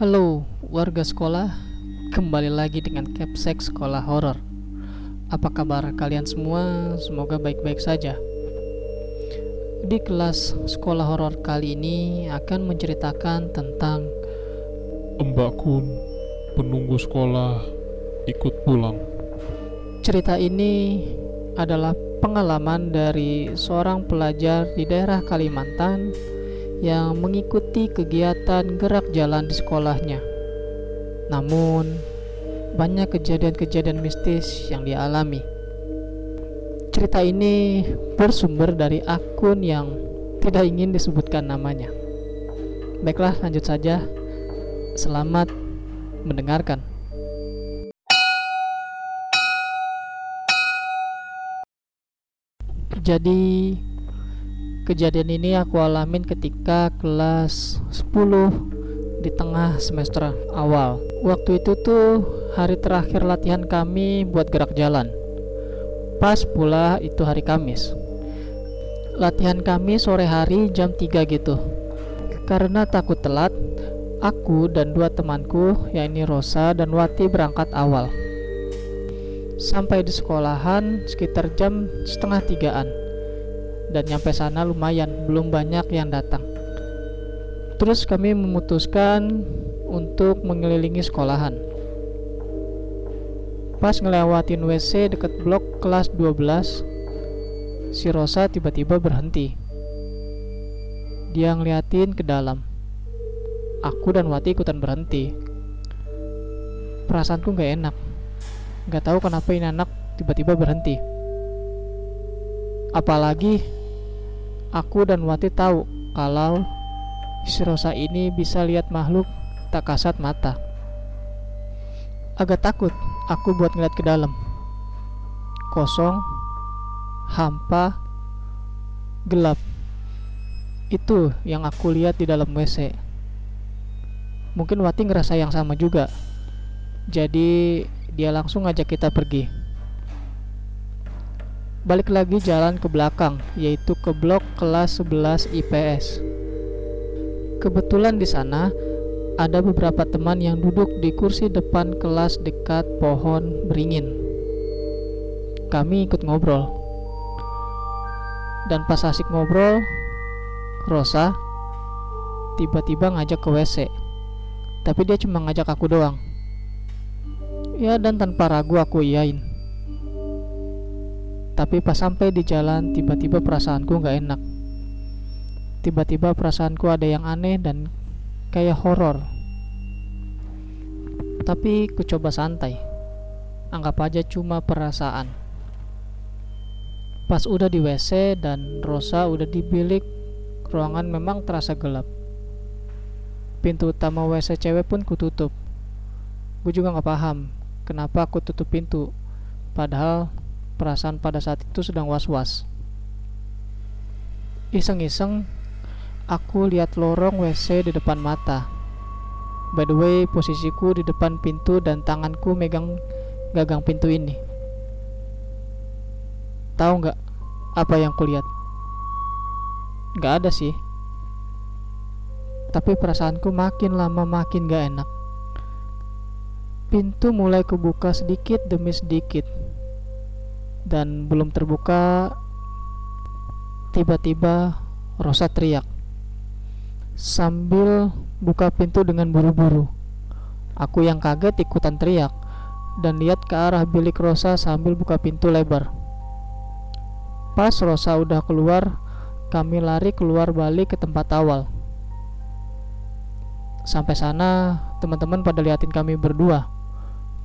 Halo warga sekolah, kembali lagi dengan Capsek Sekolah Horor. Apa kabar kalian semua? Semoga baik-baik saja. Di kelas sekolah horor kali ini akan menceritakan tentang Mbak Kun, penunggu sekolah, ikut pulang. cerita ini adalah pengalaman dari seorang pelajar di daerah Kalimantan yang mengikuti kegiatan gerak jalan di sekolahnya. Namun, banyak kejadian-kejadian mistis yang dialami. Cerita ini bersumber dari akun yang tidak ingin disebutkan namanya. Baiklah, lanjut saja. Selamat mendengarkan. Jadi kejadian ini aku alamin ketika kelas 10 di tengah semester awal. Waktu itu tuh hari terakhir latihan kami buat gerak jalan. Pas pula itu hari Kamis. Latihan kami sore hari jam 3 gitu. Karena takut telat, aku dan dua temanku, yakni Rosa dan Wati berangkat awal. Sampai di sekolahan sekitar jam setengah tigaan dan nyampe sana lumayan belum banyak yang datang. Terus kami memutuskan untuk mengelilingi sekolahan. Pas ngelewatin WC deket blok kelas 12 si Rosa tiba-tiba berhenti. Dia ngeliatin ke dalam. Aku dan Wati ikutan berhenti. Perasaanku gak enak. Gak tahu kenapa ini anak tiba-tiba berhenti. Apalagi Aku dan Wati tahu kalau si Rosa ini bisa lihat makhluk tak kasat mata. Agak takut aku buat ngeliat ke dalam. Kosong, hampa, gelap. Itu yang aku lihat di dalam WC. Mungkin Wati ngerasa yang sama juga. Jadi dia langsung ngajak kita pergi balik lagi jalan ke belakang, yaitu ke blok kelas 11 IPS. Kebetulan di sana ada beberapa teman yang duduk di kursi depan kelas dekat pohon beringin. Kami ikut ngobrol. Dan pas asik ngobrol, Rosa tiba-tiba ngajak ke WC. Tapi dia cuma ngajak aku doang. Ya dan tanpa ragu aku iyain. Tapi pas sampai di jalan, tiba-tiba perasaanku nggak enak. Tiba-tiba perasaanku ada yang aneh dan kayak horor. Tapi ku coba santai. Anggap aja cuma perasaan. Pas udah di WC dan Rosa udah di bilik, ruangan memang terasa gelap. Pintu utama WC cewek pun kututup. Gue juga nggak paham kenapa aku tutup pintu. Padahal perasaan pada saat itu sedang was-was. Iseng-iseng, aku lihat lorong WC di depan mata. By the way, posisiku di depan pintu dan tanganku megang gagang pintu ini. Tahu nggak apa yang kulihat? Nggak ada sih. Tapi perasaanku makin lama makin gak enak. Pintu mulai kebuka sedikit demi sedikit dan belum terbuka tiba-tiba Rosa teriak. Sambil buka pintu dengan buru-buru aku yang kaget ikutan teriak dan lihat ke arah bilik Rosa sambil buka pintu lebar. Pas Rosa udah keluar kami lari keluar balik ke tempat awal. Sampai sana teman-teman pada liatin kami berdua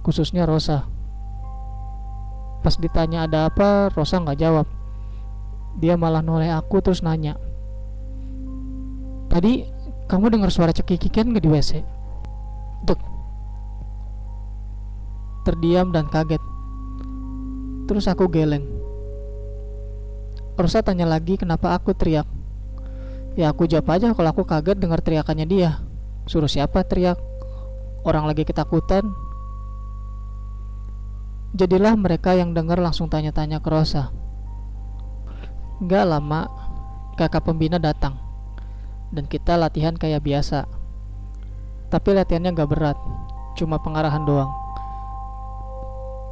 khususnya Rosa Pas ditanya ada apa, Rosa nggak jawab. Dia malah noleh aku terus nanya. Tadi kamu dengar suara cekikikan nggak di WC? Dek. Terdiam dan kaget. Terus aku geleng. Rosa tanya lagi kenapa aku teriak. Ya aku jawab aja kalau aku kaget dengar teriakannya dia. Suruh siapa teriak? Orang lagi ketakutan, Jadilah mereka yang dengar langsung tanya-tanya ke Rosa. Gak lama, kakak pembina datang. Dan kita latihan kayak biasa. Tapi latihannya nggak berat, cuma pengarahan doang.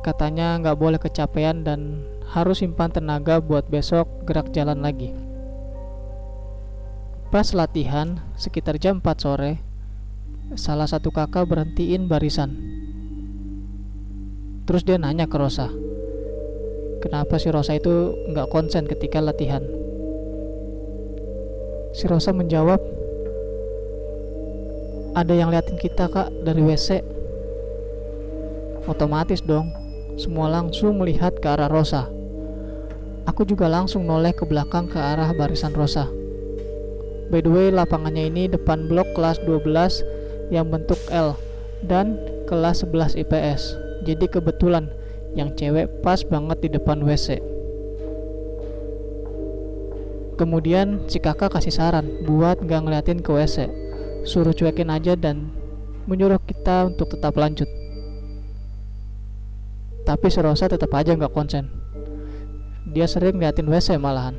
Katanya nggak boleh kecapean dan harus simpan tenaga buat besok gerak jalan lagi. Pas latihan, sekitar jam 4 sore, salah satu kakak berhentiin barisan. Terus dia nanya ke Rosa, kenapa si Rosa itu nggak konsen ketika latihan. Si Rosa menjawab, ada yang liatin kita kak dari WC. Otomatis dong, semua langsung melihat ke arah Rosa. Aku juga langsung noleh ke belakang ke arah barisan Rosa. By the way, lapangannya ini depan blok kelas 12 yang bentuk L dan kelas 11 IPS. Jadi kebetulan yang cewek pas banget di depan WC. Kemudian si kakak kasih saran buat gak ngeliatin ke WC, suruh cuekin aja dan menyuruh kita untuk tetap lanjut. Tapi si Rosa tetap aja nggak konsen. Dia sering ngeliatin WC malahan.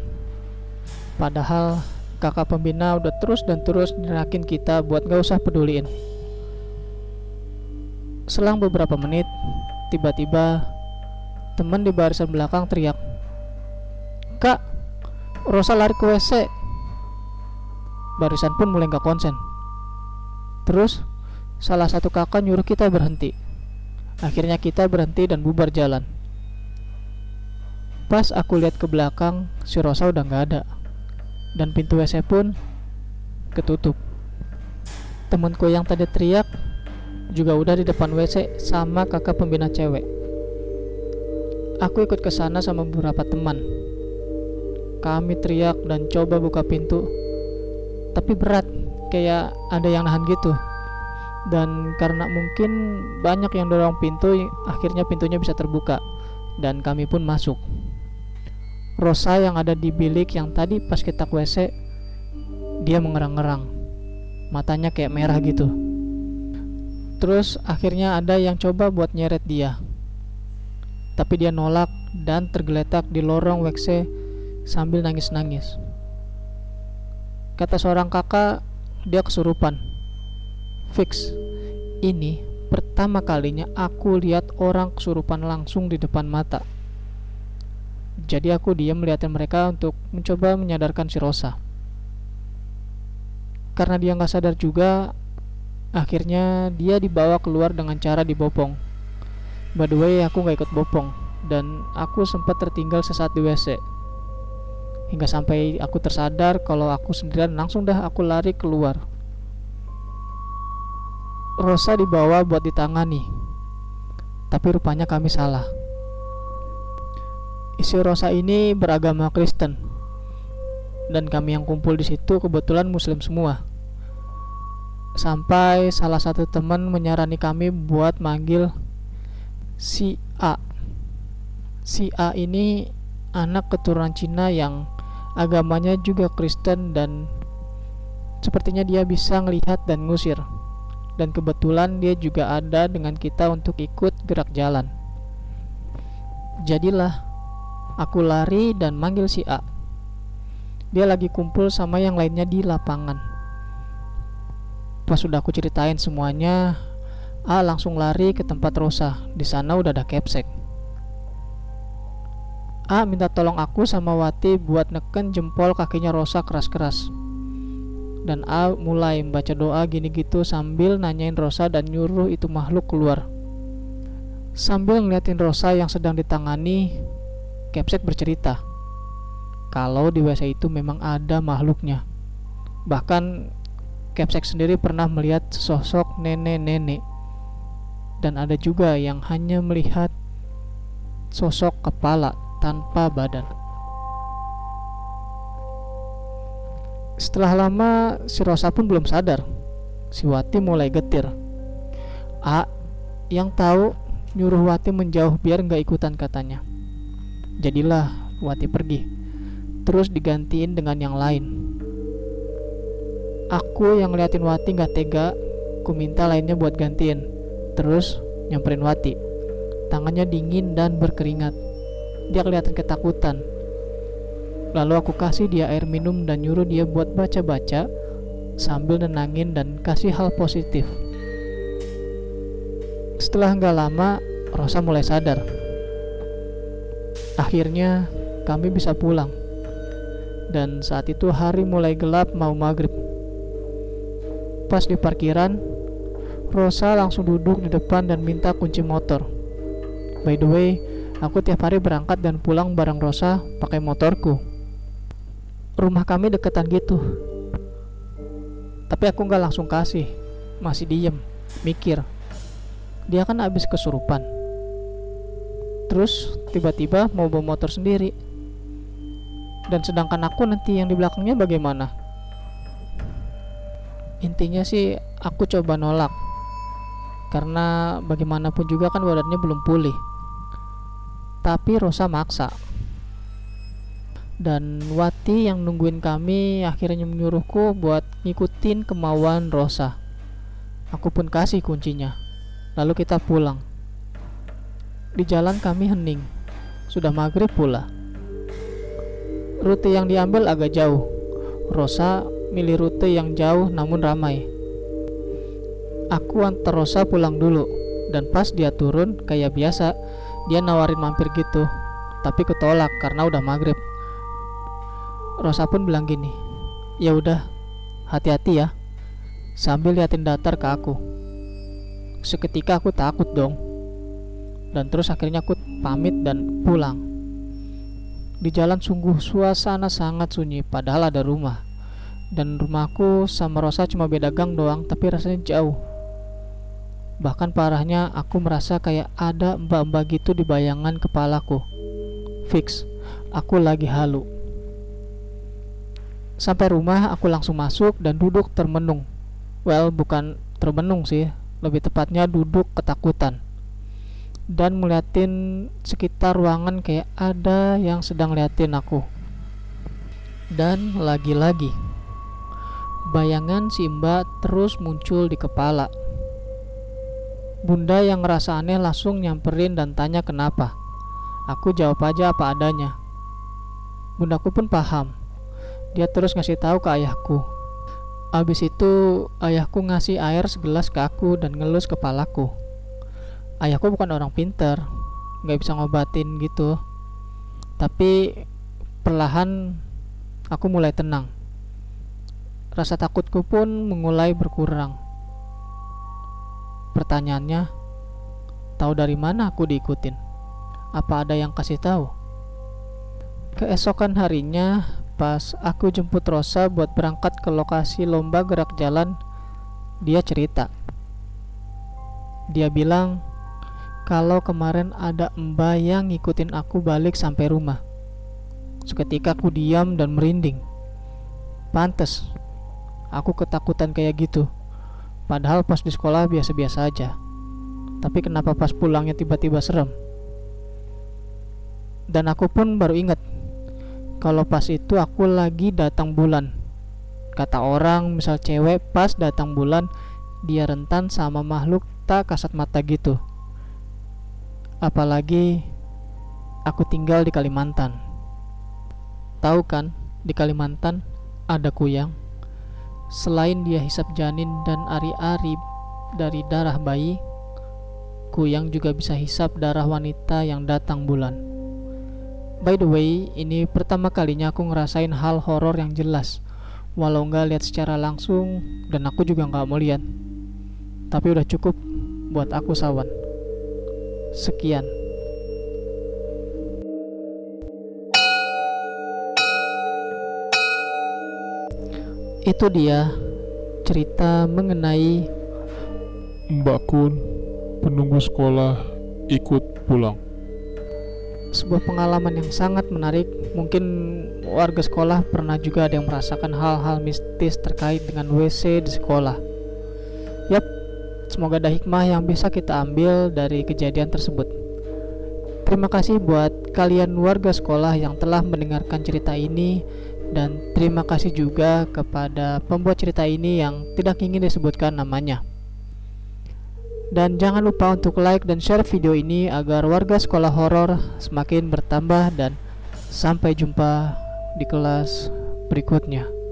Padahal kakak pembina udah terus dan terus nyerakin kita buat gak usah peduliin. Selang beberapa menit, tiba-tiba teman di barisan belakang teriak, Kak, Rosa lari ke WC. Barisan pun mulai gak konsen. Terus, salah satu kakak nyuruh kita berhenti. Akhirnya kita berhenti dan bubar jalan. Pas aku lihat ke belakang, si Rosa udah nggak ada. Dan pintu WC pun ketutup. Temenku yang tadi teriak juga udah di depan WC sama kakak pembina cewek. Aku ikut ke sana sama beberapa teman. Kami teriak dan coba buka pintu. Tapi berat, kayak ada yang nahan gitu dan karena mungkin banyak yang dorong pintu akhirnya pintunya bisa terbuka dan kami pun masuk Rosa yang ada di bilik yang tadi pas kita ke WC dia mengerang-ngerang matanya kayak merah gitu terus akhirnya ada yang coba buat nyeret dia. Tapi dia nolak dan tergeletak di lorong WC sambil nangis-nangis. Kata seorang kakak dia kesurupan. Fix ini pertama kalinya aku lihat orang kesurupan langsung di depan mata. Jadi aku diam melihatin mereka untuk mencoba menyadarkan si Rosa. Karena dia nggak sadar juga akhirnya dia dibawa keluar dengan cara dibopong by the way aku nggak ikut bopong dan aku sempat tertinggal sesaat di WC hingga sampai aku tersadar kalau aku sendirian langsung dah aku lari keluar Rosa dibawa buat ditangani. Tapi rupanya kami salah. Isi Rosa ini beragama Kristen. Dan kami yang kumpul di situ kebetulan muslim semua. Sampai salah satu teman menyarani kami buat manggil si A. Si A ini anak keturunan Cina yang agamanya juga Kristen dan sepertinya dia bisa melihat dan ngusir dan kebetulan dia juga ada dengan kita untuk ikut gerak jalan. Jadilah aku lari dan manggil si A. Dia lagi kumpul sama yang lainnya di lapangan. Pas sudah aku ceritain semuanya, A langsung lari ke tempat Rosa. Di sana udah ada kepsek. A minta tolong aku sama Wati buat neken jempol kakinya Rosa keras-keras dan A mulai membaca doa gini gitu sambil nanyain Rosa dan nyuruh itu makhluk keluar. Sambil ngeliatin Rosa yang sedang ditangani, Kepsek bercerita kalau di WC itu memang ada makhluknya. Bahkan Kepsek sendiri pernah melihat sosok nenek-nenek dan ada juga yang hanya melihat sosok kepala tanpa badan. Setelah lama si Rosa pun belum sadar. Si Wati mulai getir. A yang tahu nyuruh Wati menjauh biar nggak ikutan katanya. Jadilah Wati pergi. Terus digantiin dengan yang lain. Aku yang ngeliatin Wati nggak tega, ku minta lainnya buat gantiin. Terus nyamperin Wati. Tangannya dingin dan berkeringat. Dia kelihatan ketakutan Lalu aku kasih dia air minum dan nyuruh dia buat baca-baca sambil nenangin dan kasih hal positif. Setelah nggak lama, Rosa mulai sadar. Akhirnya kami bisa pulang. Dan saat itu hari mulai gelap mau maghrib. Pas di parkiran, Rosa langsung duduk di depan dan minta kunci motor. By the way, aku tiap hari berangkat dan pulang bareng Rosa pakai motorku. Rumah kami deketan gitu. Tapi aku nggak langsung kasih, masih diem, mikir dia kan habis kesurupan terus tiba-tiba mau bawa motor sendiri dan sedangkan aku nanti yang di belakangnya bagaimana intinya sih aku coba nolak karena bagaimanapun juga kan badannya belum pulih tapi Rosa maksa dan Wati yang nungguin kami akhirnya menyuruhku buat ngikutin kemauan Rosa aku pun kasih kuncinya Lalu kita pulang. Di jalan kami hening. Sudah maghrib pula. Rute yang diambil agak jauh. Rosa milih rute yang jauh namun ramai. Aku antar Rosa pulang dulu dan pas dia turun kayak biasa dia nawarin mampir gitu tapi ketolak karena udah maghrib. Rosa pun bilang gini, ya udah hati-hati ya sambil liatin datar ke aku. Seketika aku takut dong. Dan terus akhirnya aku pamit dan pulang. Di jalan sungguh suasana sangat sunyi padahal ada rumah. Dan rumahku sama Rosa cuma beda gang doang tapi rasanya jauh. Bahkan parahnya aku merasa kayak ada mbak-mbak gitu di bayangan kepalaku. Fix, aku lagi halu. Sampai rumah aku langsung masuk dan duduk termenung. Well, bukan termenung sih, lebih tepatnya duduk ketakutan dan meliatin sekitar ruangan kayak ada yang sedang liatin aku dan lagi-lagi bayangan si mbak terus muncul di kepala bunda yang ngerasa aneh langsung nyamperin dan tanya kenapa aku jawab aja apa adanya bundaku pun paham dia terus ngasih tahu ke ayahku Abis itu ayahku ngasih air segelas ke aku dan ngelus kepalaku. Ayahku bukan orang pinter, nggak bisa ngobatin gitu. Tapi perlahan aku mulai tenang. Rasa takutku pun mulai berkurang. Pertanyaannya, tahu dari mana aku diikutin? Apa ada yang kasih tahu? Keesokan harinya, Pas aku jemput Rosa buat berangkat ke lokasi lomba gerak jalan, dia cerita. Dia bilang kalau kemarin ada mbak yang ngikutin aku balik sampai rumah. Seketika aku diam dan merinding. Pantes, aku ketakutan kayak gitu. Padahal pas di sekolah biasa-biasa aja. Tapi kenapa pas pulangnya tiba-tiba serem? Dan aku pun baru ingat kalau pas itu aku lagi datang bulan. Kata orang, misal cewek pas datang bulan, dia rentan sama makhluk tak kasat mata gitu. Apalagi aku tinggal di Kalimantan. Tahu kan, di Kalimantan ada kuyang. Selain dia hisap janin dan ari-ari dari darah bayi, kuyang juga bisa hisap darah wanita yang datang bulan. By the way, ini pertama kalinya aku ngerasain hal horor yang jelas. Walau nggak lihat secara langsung dan aku juga nggak mau lihat. Tapi udah cukup buat aku sawan. Sekian. Itu dia cerita mengenai Mbak Kun, penunggu sekolah, ikut pulang sebuah pengalaman yang sangat menarik. Mungkin warga sekolah pernah juga ada yang merasakan hal-hal mistis terkait dengan WC di sekolah. Yap, semoga ada hikmah yang bisa kita ambil dari kejadian tersebut. Terima kasih buat kalian warga sekolah yang telah mendengarkan cerita ini dan terima kasih juga kepada pembuat cerita ini yang tidak ingin disebutkan namanya. Dan jangan lupa untuk like dan share video ini agar warga sekolah horor semakin bertambah dan sampai jumpa di kelas berikutnya.